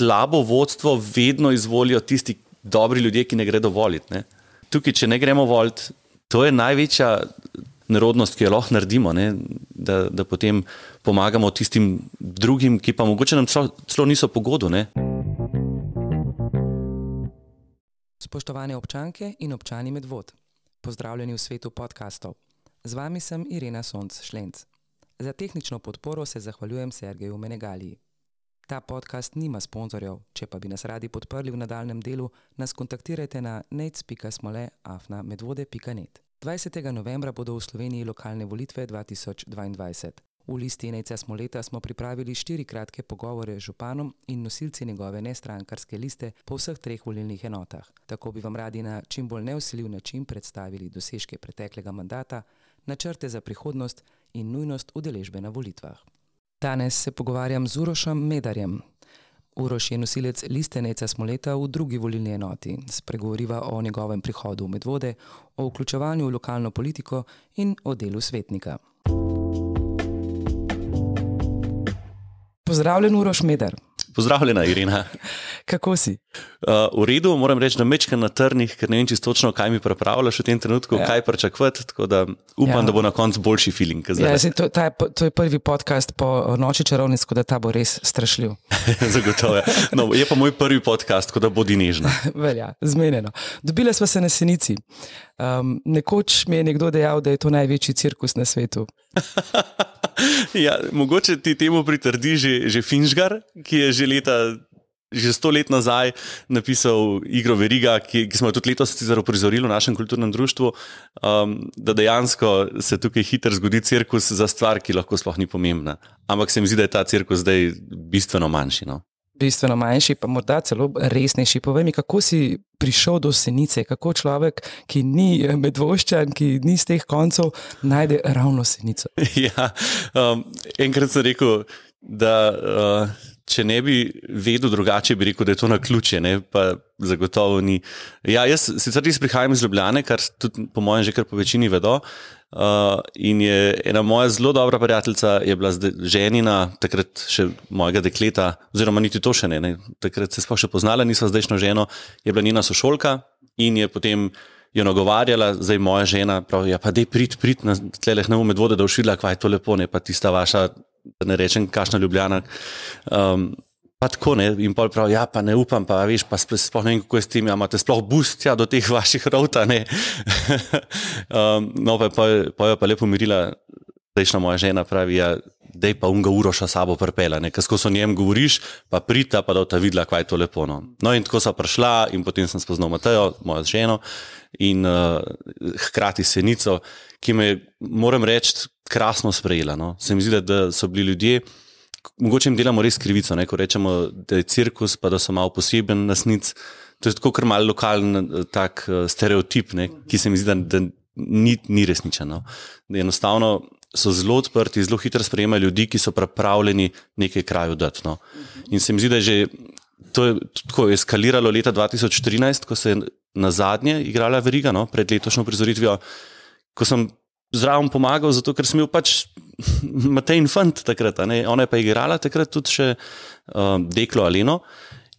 slabo vodstvo vedno izvolijo tisti dobri ljudje, ki ne gredo voliti. Ne? Tukaj, če ne gremo voliti, to je največja nerodnost, ki jo lahko naredimo, da, da potem pomagamo tistim drugim, ki pa mogoče nam celo, celo niso pogodu. Ne? Spoštovane občanke in občani Medvod, pozdravljeni v svetu podkastov. Z vami sem Irena Sonc Šlenc. Za tehnično podporo se zahvaljujem Sergeju Menegaliji. Ta podcast nima sponzorjev, če pa bi nas radi podprli v nadaljem delu, nas kontaktirajte na nec.smole.afna.medvode.net. 20. novembra bodo v Sloveniji lokalne volitve 2022. V listi Neca Smoleta smo pripravili štiri kratke pogovore z županom in nosilci njegove nestrankarske liste po vseh treh volilnih enotah. Tako bi vam radi na čim bolj neusiljiv način predstavili dosežke preteklega mandata, načrte za prihodnost in nujnost udeležbe na volitvah. Danes se pogovarjam z Urošem Medarjem. Uroš je nosilec liste Neca Smoleta v drugi volilni enoti. Spregovoriva o njegovem prihodu v Medvode, o vključevanju v lokalno politiko in o delu svetnika. Pozdravljen, Uroš Medar. Pozdravljena, Irina. Kako si? Uh, v redu, moram reči, da mečkam na trnih, ker ne vem čisto točno, kaj mi pripravljaš v tem trenutku, ja. kaj pričakovati. Tako da upam, ja. da bo na koncu boljši feeling. Ja, zdi, to, je, to je prvi podcast po noči čarovnic, tako da ta bo res strašljiv. Zagotovo. Ja. No, je pa moj prvi podcast, tako da bodi nežna. Velja, zmenjeno. Dobile smo se na senici. Um, nekoč mi je nekdo dejal, da je to največji cirkus na svetu. ja, mogoče ti temu pritrdi že, že Finžgar, ki je že leta. Že sto let nazaj napisal igro Veriga, ki, ki smo jo tudi letos uprizorili v našem kulturnem društvu, um, da dejansko se tukaj hitro zgodi cirkus za stvar, ki lahko sploh ni pomembna. Ampak se mi zdi, da je ta cirkus zdaj bistveno manjši. No? Bistveno manjši, pa morda celo resnejši. Povej mi, kako si prišel do senice, kako človek, ki ni medvoščan, ki ni z teh koncev, najde ravno senico. Ja, um, enkrat sem rekel, da. Uh, če ne bi vedel drugače, bi rekel, da je to na ključe, ne? pa zagotovo ni. Ja, jaz sicer res prihajam iz Ljubljane, kar tudi po mojem že kar po večini vedo. Uh, in je ena moja zelo dobra prijateljica, je bila ženina, takrat še mojega dekleta, oziroma niti to še ne, ne. takrat se sploh še poznala, nisva zdajšno ženo, je bila njena sošolka in je potem jo nagovarjala, zdaj moja žena, pravi, ja, pa dej prid, prid na tleh na umed vode, da ušvila, kva je to lepo, ne pa tista vaša da ne rečem, kašna ljubljena. Um, pa tako ne, in pol prav, ja, pa ne upam, pa veš, pa sploh ne vem, kako je s tem, ja, imate sploh bustja do teh vaših rota, ne. um, no, pa, pa, pa jo pa lepo mirila, zdajšna moja žena pravi, ja, dej pa unga uroša sabo prpela, ne, ker skozi njem govoriš, pa prita, pa da ta videla, kaj je to lepo, no. No, in tako sva prišla in potem sem spoznal Matejo, mojo ženo, in uh, hkrati senico, ki me, moram reči, krasno sprejela. No. Se mi zdi, da, da so bili ljudje, mogoče jim delamo res krivico, ne, ko rečemo, da je cirkus, pa da so malo poseben nasnic. To je tako kar mal lokalen eh, tak, uh, stereotip, ne, ki se mi zdi, da, da ni, ni resničen. No. Enostavno so zelo odprti, zelo hitro sprejemajo ljudi, ki so pripravljeni nekaj kraju dati. No. In se mi zdi, da je že to je tako eskaliralo leta 2013, ko se je na zadnje igrala veriga, no, pred letošnjo prizoritvijo, ko sem zraven pomagal, zato ker sem imel pač Matej Infant takrat, ona je pa igrala takrat tudi še um, Deklo Aleno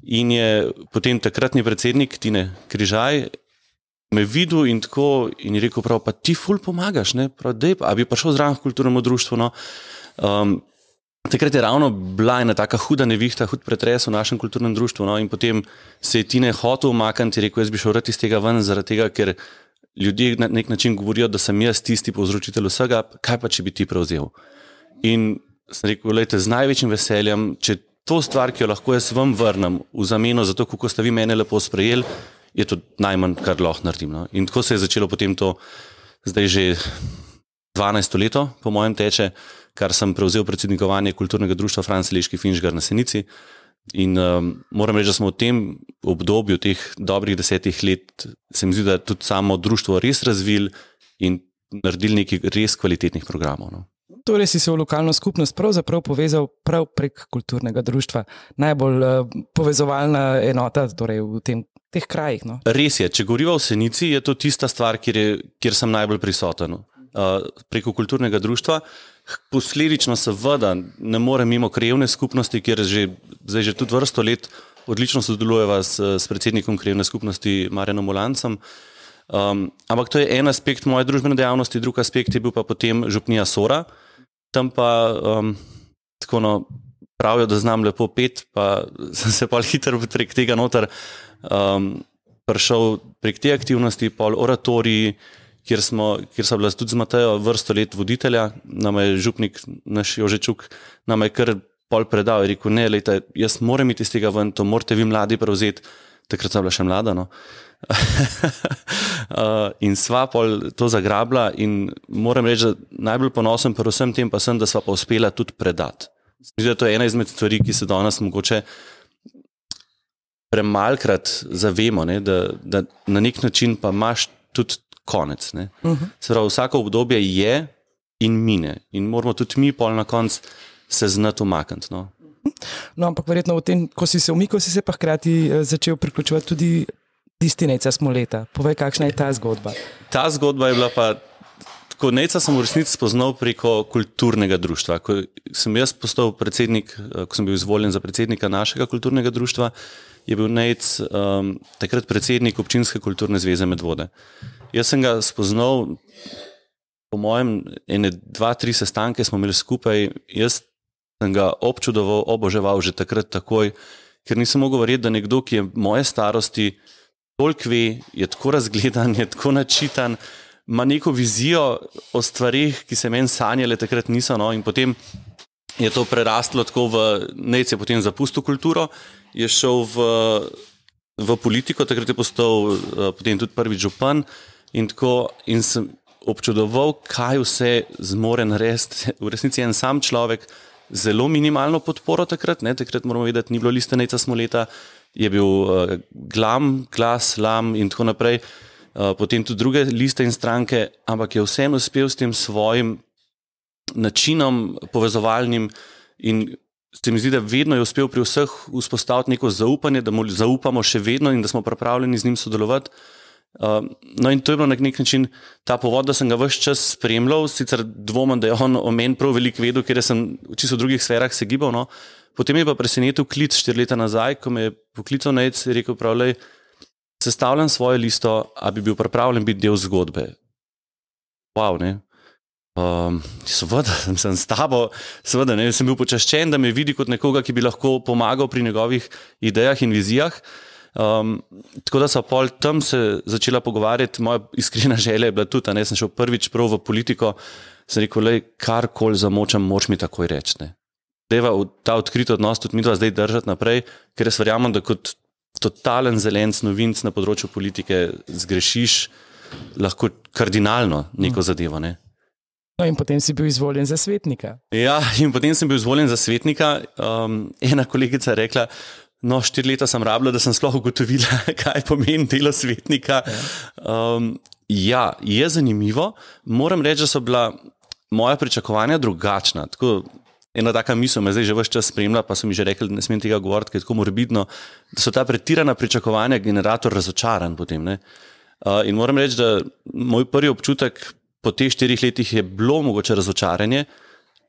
in je potem takratni predsednik Tine Križaj me videl in tako in je rekel, prav, pa ti ful pomagaš, ne, prav, dej, a bi prišel zraven v kulturno društvo, no. Um, Takrat je ravno bila ena tako huda nevihta, hud pretres v našem kulturnem društvu. No, in potem se je Tine hotel umakniti rekel: Jaz bi šel iz tega ven, zaradi tega, ker ljudje na nek način govorijo, da sem jaz tisti povzročitelj vsega, kaj pa če bi ti prevzel. In sem rekel: Lejte, z največjim veseljem, če to stvar, ki jo lahko jaz vam vrnem v zameno za to, kako ste vi mene lepo sprejeli, je to najmanj, kar lahko naredim. No. In tako se je začelo potem to, zdaj že 12 leto, po mojem, teče kar sem prevzel predsednikovanje kulturnega društva Franci Leški Finžgar na Senici. In um, moram reči, da smo v tem obdobju, teh dobrih desetih let, se mi zdi, da je tudi samo društvo res razvil in naredil nekaj res kvalitetnih programov. No. Torej, si se v lokalno skupnost pravzaprav povezal prav prek kulturnega društva, najbolj uh, povezovalna enota torej v tem, teh krajih. No. Res je, če govorimo o Senici, je to tista stvar, kjer, je, kjer sem najbolj prisoten. Uh, preko kulturnega društva. Posledično, seveda, ne morem mimo krajevne skupnosti, kjer že, zdaj že tudi vrsto let odlično sodelujeva s, s predsednikom krajevne skupnosti Marjanom Molancem. Um, ampak to je en aspekt moje družbene dejavnosti, drug aspekt je bil pa potem župnija Sora. Tam pa um, tako no, pravijo, da znam lepo pet, pa sem se pa hitro prek tega noter um, prišel prek te aktivnosti, pol oratoriji, kjer, smo, kjer so bila tudi z Matejo vrsto let voditelja, nam je župnik naš Jožečuk, nam je kar pol predal in rekel, ne, lejte, jaz moram iti iz tega ven, to morate vi mladi prevzeti, takrat sem bila še mlada. No. uh, in sva pol to zagrabila in moram reči, da najbolj ponosen pri vsem tem pa sem, da sva pa uspela tudi predati. Mislim, da to je ena izmed stvari, ki se danes mogoče premalkrat zavemo, ne, da, da na nek način pa imaš tudi konec. Uh -huh. Pravi, vsako obdobje je in mine in moramo tudi mi pol na koncu se znati umakniti. No. No, ampak verjetno v tem, ko si se umikal, si se pa hkrati eh, začel priključevati tudi listinejca smo leta. Povej, kakšna je ta zgodba? Ta zgodba je bila pa. Ko Neca sem v resnici spoznal preko kulturnega društva. Ko sem jaz postal predsednik, eh, ko sem bil izvoljen za predsednika našega kulturnega društva, je bil Nec um, takrat predsednik občinske kulturne zveze Medvode. Jaz sem ga spoznal, po mojem, ene, dva, tri sestanke smo imeli skupaj. Jaz sem ga občudoval, oboževal že takrat, takoj, ker nisem mogel verjeti, da nekdo, ki je moje starosti, toliko ve, je tako razgledan, je tako načitan, ima neko vizijo o stvarih, ki se meni sanjale takrat niso. No, in potem je to prerastlo tako v nec, je potem zapustil kulturo, je šel v, v politiko, takrat je postal uh, potem tudi prvi župan. In, tako, in sem občudoval, kaj vse zmore narediti. V resnici je en sam človek, zelo minimalno podporo takrat, ne? takrat moramo vedeti, ni bilo listenica smoleta, je bil uh, glam, glas, lam in tako naprej, uh, potem tudi druge liste in stranke, ampak je vseeno uspel s tem svojim načinom povezovalnim in se mi zdi, da vedno je uspel pri vseh vzpostaviti neko zaupanje, da mu zaupamo še vedno in da smo pripravljeni z njim sodelovati. Uh, no, in to je bilo na nek način ta povod, da sem ga vse čas spremljal, sicer dvomim, da je on o meni prav veliko vedel, ker sem čisto v drugih sferah se gibal. No. Potem je pa presenetil klic štiri leta nazaj, ko me je poklical na EC in rekel: Pravlej, sestavljam svojo listo, a bi bil pripravljen biti del zgodbe. Wow, ne. Um, seveda, sem s tabo, seveda, ne, sem bil počaščen, da me vidi kot nekoga, ki bi lahko pomagal pri njegovih idejah in vizijah. Um, tako da so pol tam se začela pogovarjati, moja iskrena želja je bila tudi, da sem šel prvič prav v politiko. Sem rekel, da kar koli zamočam, moč mi takoj reči. Deva ta odkrit odnos tudi mi dva zdaj držati naprej, ker jaz verjamem, da kot totalen zelen novinc na področju politike zgrešiš lahko kardinalno neko mm. zadevo. Ne? No, in potem si bil izvoljen za svetnika. Ja, in potem sem bil izvoljen za svetnika. Um, ena kolegica je rekla, No, štiri leta sem rabila, da sem sploh ugotovila, kaj pomeni delo svetnika. Um, ja, je zanimivo. Moram reči, da so bila moja pričakovanja drugačna. Tako, ena taka misel me zdaj že vse čas spremlja, pa so mi že rekli, da ne smem tega govoriti, ker je tako morbidno, da so ta pretirana pričakovanja generator razočaran potem. Uh, in moram reči, da moj prvi občutek po teh štirih letih je bilo mogoče razočaranje,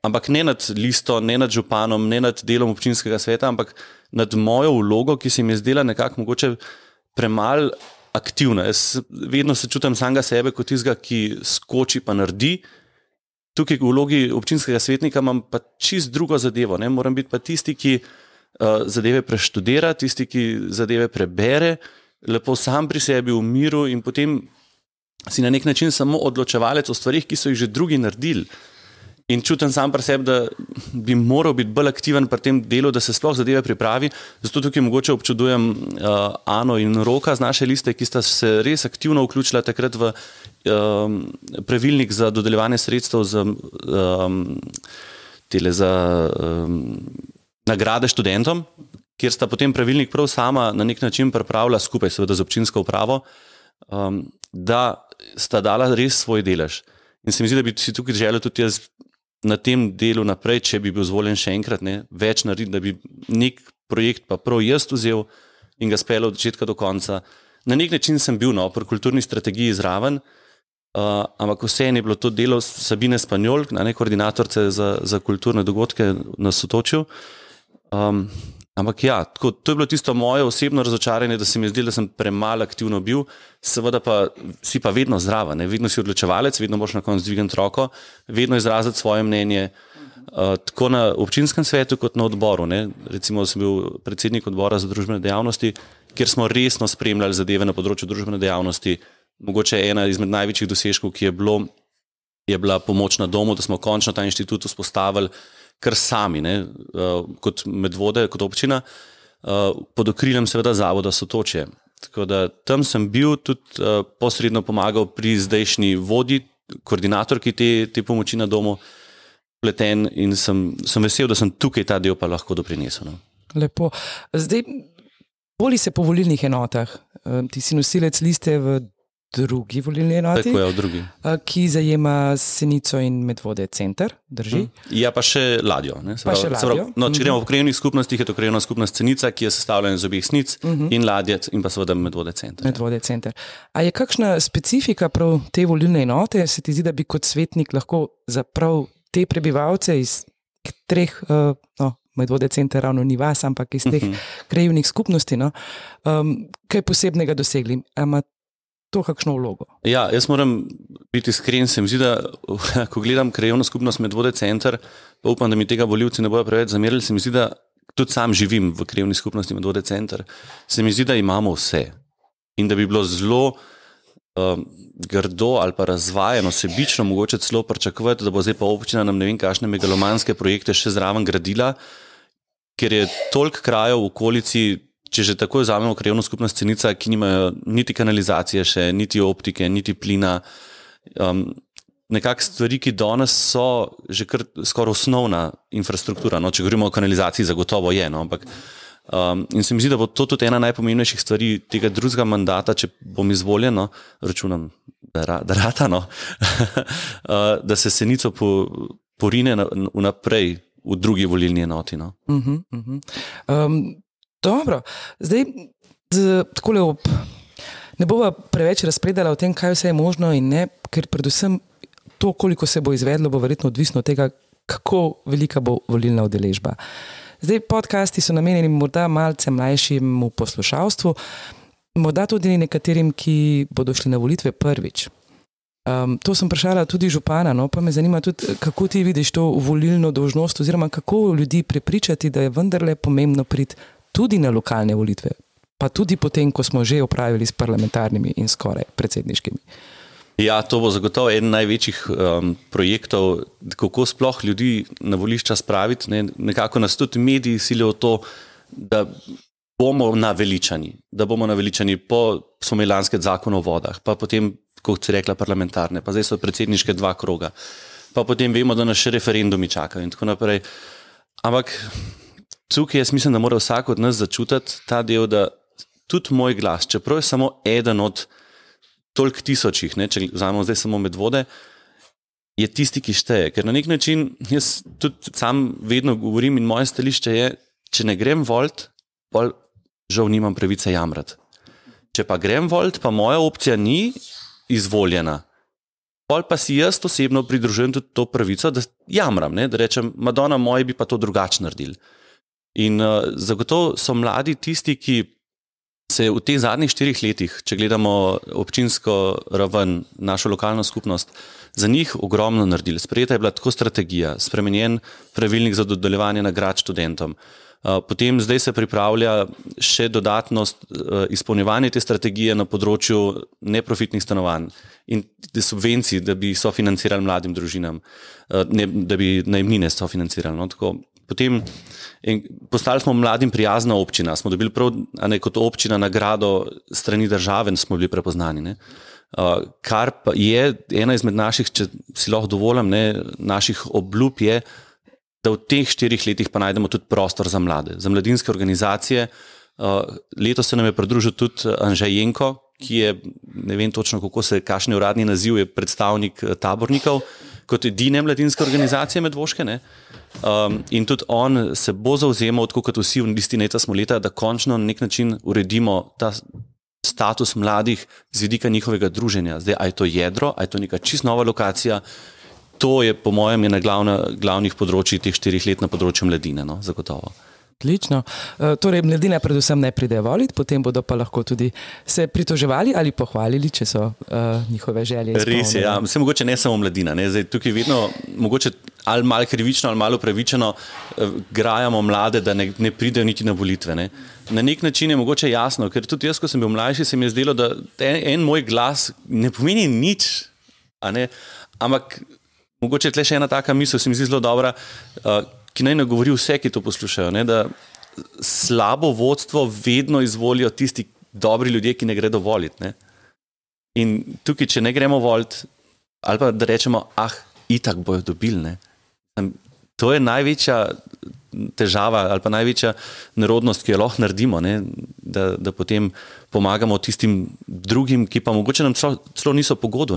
ampak ne nad listo, ne nad županom, ne nad delom občinskega sveta, ampak nad mojo vlogo, ki se mi je zdela nekako mogoče premalo aktivna. Jaz vedno se čutim samega sebe kot tistega, ki skoči pa naredi. Tukaj v vlogi občinskega svetnika imam pa čist drugo zadevo. Ne? Moram biti pa tisti, ki uh, zadeve preštudira, tisti, ki zadeve prebere, lepo sam pri sebi v miru in potem si na nek način samo odločevalec o stvarih, ki so jih že drugi naredili. In čutim sam pri sebi, da bi moral biti bolj aktiven pri tem delu, da se sploh zadeve pripravi. Zato tukaj mogoče občudujem uh, Ano in Roka z naše liste, ki sta se res aktivno vključila takrat v um, pravilnik za dodeljevanje sredstev za, um, za um, nagrade študentom, kjer sta potem pravilnik prav sama na nek način pripravila skupaj seveda z občinsko upravo, um, da sta dala res svoj delež. In se mi zdi, da bi si tukaj želel tudi jaz na tem delu naprej, če bi bil zvoljen še enkrat, ne, več narediti, da bi nek projekt pa prav jaz vzel in ga speljal od začetka do konca. Na nek način sem bil no, pri kulturni strategiji zraven, uh, ampak vseeno je bilo to delo Sabine Spanjol, ne koordinatorce za, za kulturne dogodke na Sotočju. Um, Ampak ja, tako, to je bilo tisto moje osebno razočaranje, da se mi je zdelo, da sem premalo aktivno bil, seveda pa si pa vedno zraven, ne? vedno si odločevalec, vedno boš na koncu dvigen roko, vedno izraziti svoje mnenje. Uh, tako na občinskem svetu, kot na odboru. Ne? Recimo, sem bil predsednik odbora za družbene dejavnosti, kjer smo resno spremljali zadeve na področju družbene dejavnosti. Mogoče ena izmed največjih dosežkov, ki je, bilo, je bila pomoč na domu, da smo končno ta inštitut vzpostavili kar sami, ne, uh, kot medvode, kot občina, uh, pod okriljem seveda zavoda Sotoče. Tako da tam sem bil tudi uh, posredno pomagal pri zdajšnji vodji, koordinatorki te, te pomoči na domu, pleten in sem, sem vesel, da sem tukaj ta del pa lahko doprinesel. No. Lepo. Zdaj, boli se po volilnih enotah. Ti si nosilec liste v drugi volilni enoti, Tako je, v drugi. ki zajema Senico in Medvode center, drži. Ja, pa še ladjo. ne, Pa pravi- še ladjo. No, če gremo v krajevnih skupnostih, je to krajevna skupnost Cenica, ki je sestavljena iz obeh snic in ladje in pa seveda medvode center. Medvode center. A je kakšna specifika prav te volilne enote? Se ti zdi, da bi kot svetnik lahko za prav te prebivalce iz treh, uh, no, Medvode center ravno ni vas, ampak iz teh krajevnih skupnosti, no, um, kaj posebnega dosegli? A Ima to kakšno vlogo? Ja, jaz moram biti iskren, se mi zdi, da ko gledam krajevno skupnost Medvode center, pa upam, da mi tega voljivci ne bodo preveč zamerili, se mi zdi, da tudi sam živim v krajevni skupnosti Medvode center, se mi zdi, da imamo vse. In da bi bilo zelo um, grdo ali pa razvajeno, sebično, mogoče celo pričakovati, da bo zdaj pa občina nam ne vem, kakšne megalomanske projekte še zraven gradila, ker je toliko krajev v okolici, če že tako vzamemo krajevno skupnost Cenica, ki nimajo niti kanalizacije, še, niti optike, niti plina. Um, Nekakšne stvari, ki danes so že kar skoraj osnovna infrastruktura. No, če govorimo o kanalizaciji, zagotovo je. No, ampak, um, in se mi zdi, da bo to tudi ena najpomembnejših stvari tega drugega mandata, če bom izvoljen, no, računam, da, ra, da rata, no, uh, da se senico po, porine na- vnaprej v drugi volilni enoti. No. Uh -huh, uh -huh. Um, dobro, zdaj z, takole ob. Ne bova preveč razpredala o tem, kaj vse je možno in ne, ker predvsem to, koliko se bo izvedlo, bo verjetno odvisno od tega, kako velika bo volilna udeležba. Zdaj, podcasti so namenjeni morda malce mlajšemu poslušalstvu, morda tudi nekaterim, ki bodo šli na volitve prvič. Um, to sem vprašala tudi župana, no, pa me zanima tudi, kako ti vidiš to volilno dožnost, oziroma kako ljudi prepričati, da je vendarle pomembno priti tudi na lokalne volitve, pa tudi potem, ko smo že opravili s parlamentarnimi in skoraj predsedniškimi. Ja, to bo zagotovo eden največjih um, projektov, kako sploh ljudi na volišča spraviti. Ne? Nekako nas tudi mediji silijo v to, da bomo naveličani, da bomo naveličani po smo imeli lanske zakon o vodah, pa potem, kot si rekla, parlamentarne, pa zdaj so predsedniške dva kroga, pa potem vemo, da nas še referendumi čakajo in tako naprej. Ampak tukaj jaz mislim, da mora vsak od nas začutiti ta del, da tudi moj glas, čeprav je samo eden od toliko tisočih, ne, če vzamemo zdaj samo medvode, je tisti, ki šteje. Ker na nek način jaz tudi sam vedno govorim in moje stališče je, če ne grem volt, pol žal nimam pravice jamrati. Če pa grem volt, pa moja opcija ni izvoljena. Pol pa si jaz osebno pridružujem tudi to pravico, da jamram, ne? da rečem, Madonna, moji bi pa to drugače naredili. In uh, zagotovo so mladi tisti, ki se v teh zadnjih štirih letih, če gledamo občinsko raven, našo lokalno skupnost, za njih ogromno naredili. Sprejeta je bila tako strategija, spremenjen pravilnik za dodeljevanje nagrad študentom. Uh, Potem zdaj se pripravlja še dodatno uh, izpolnjevanje te strategije na področju neprofitnih stanovanj in subvencij, da bi sofinancirali mladim družinam, ne, da bi najmnine sofinancirali. No, tako. Potem in postali smo mladim prijazna občina, smo dobili prav ne, kot občina nagrado strani države in smo bili prepoznani. Ne. Uh, kar pa je ena izmed naših, če si lahko dovolim, ne, naših obljub je, da v teh štirih letih pa najdemo tudi prostor za mlade, za mladinske organizacije. Uh, letos se nam je pridružil tudi Anžej Jenko, ki je, ne vem točno, kako se, kakšen je uradni naziv, je predstavnik eh, tabornikov kot edine mladinske organizacije Medvoške. Ne? Um, in tudi on se bo zauzemal, tako kot vsi v listi Neta smo leta, da končno na nek način uredimo ta status mladih z vidika njihovega druženja. Zdaj, a je to jedro, a je to neka čist nova lokacija. To je, po mojem, ena glavna, glavnih področji teh štirih let na področju mladine, no, zagotovo. Odlično. Uh, torej, mladina predvsem ne pride voliti, potem bodo pa lahko tudi se pritoževali ali pohvalili, če so uh, njihove želje. Res je, ja. Vse mogoče ne samo mladina. Ne. Zdaj, tukaj vedno, mogoče ali malo krivično ali malo pravičeno, uh, grajamo mlade, da ne, ne pridejo niti na volitve. Ne. Na nek način je mogoče jasno, ker tudi jaz, ko sem bil mlajši, se mi je zdelo, da en, en moj glas ne pomeni nič. Ampak mogoče je tle še ena taka misel, se mi zdi zelo dobra. Uh, ki naj ne govori vse, ki to poslušajo, ne, da slabo vodstvo vedno izvolijo tisti dobri ljudje, ki ne gredo voliti. Ne. In tukaj, če ne gremo voliti, ali pa da rečemo, ah, itak bojo dobili. Ne. To je največja težava ali pa največja nerodnost, ki jo lahko naredimo, ne, da, da potem pomagamo tistim drugim, ki pa mogoče nam celo, celo niso pogodu.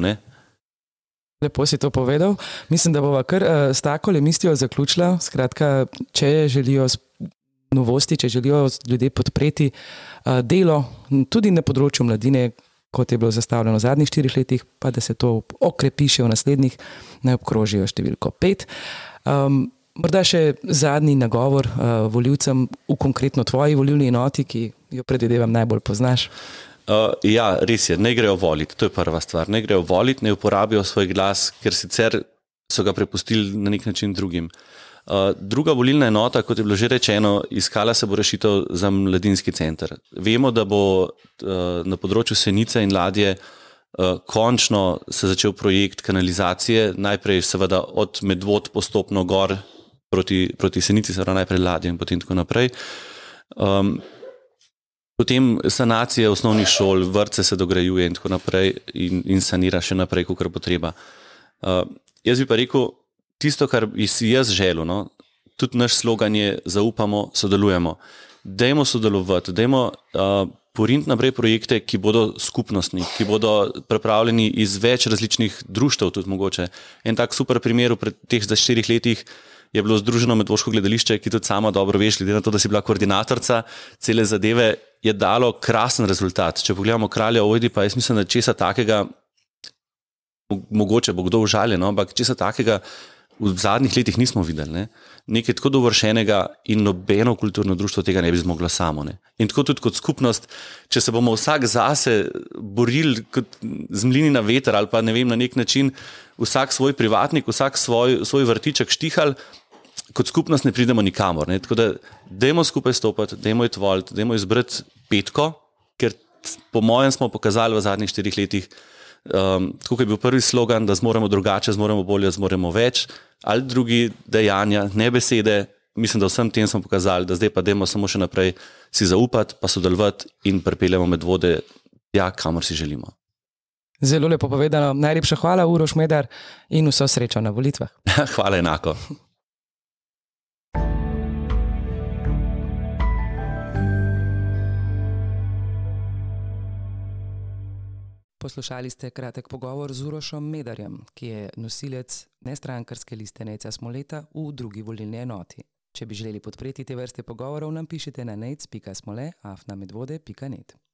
Lepo si to povedal. Mislim, da bomo kar uh, s tako le mislijo zaključila. Skratka, če želijo novosti, če želijo ljudje podpreti uh, delo tudi na področju mladine, kot je bilo zastavljeno v zadnjih štirih letih, pa da se to okrepi še v naslednjih, naj obkrožijo številko pet. Um, morda še zadnji nagovor uh, voljivcem v konkretno tvoji volilni enoti, ki jo predvidevam najbolj poznaš. Uh, ja, res je, ne grejo voliti, to je prva stvar. Ne grejo voliti, ne uporabijo svoj glas, ker sicer so ga prepustili na nek način drugim. Uh, druga volilna enota, kot je bilo že rečeno, iskala se bo rešitev za mladinski center. Vemo, da bo uh, na področju Senice in Ladje uh, končno se začel projekt kanalizacije, najprej seveda od Medvod postopno gor proti, proti Senici, seveda najprej Ladje in potem tako naprej. Um, Potem sanacija osnovnih šol, vrtce se dograjuje in tako naprej, in, in sanira še naprej, kot je potreba. Uh, jaz bi pa rekel, tisto, kar bi si jaz želel, no, tudi naš slogan je: zaupamo, sodelujemo. Dajmo sodelovati, dajmo uh, porint naprej projekte, ki bodo skupnostni, ki bodo pripravljeni iz več različnih društev. Tudi mogoče. En tak super primer v teh štirih letih je bilo Združeno medvoško gledališče, ki tudi sama dobro veš, glede na to, da si bila koordinatorca cele zadeve, je dalo krasen rezultat. Če pogledamo kralja Ojdi, pa jaz mislim, da česa takega, mogoče bo kdo užaljen, no, ampak česa takega v zadnjih letih nismo videli. Ne. Nekaj tako dovršenega in nobeno kulturno društvo tega ne bi zmoglo samo. Ne. In tako tudi kot skupnost, če se bomo vsak zase borili kot zmlini na veter ali pa ne vem na nek način, vsak svoj privatnik, vsak svoj, svoj vrtiček štihal, kot skupnost ne pridemo nikamor. Ne? Tako da, dajmo skupaj stopiti, dajmo izvoliti, dajmo izbrati petko, ker po mojem smo pokazali v zadnjih štirih letih, um, kot je bil prvi slogan, da zmoremo drugače, zmoremo bolje, zmoremo več, ali drugi dejanja, ne besede. Mislim, da vsem tem smo pokazali, da zdaj pa dajmo samo še naprej si zaupati, pa sodelovati in pripeljemo med vode tja, kamor si želimo. Zelo lepo povedano. Najlepša hvala, Uroš Medar, in vso srečo na volitvah. hvala enako. Poslušali ste kratek pogovor z Urošom Medarjem, ki je nosilec nestrankarske liste Neca Smoleta v drugi volilni enoti. Če bi želeli podpreti te vrste pogovorov, nam pišite na nec.smole.afnamedvode.net.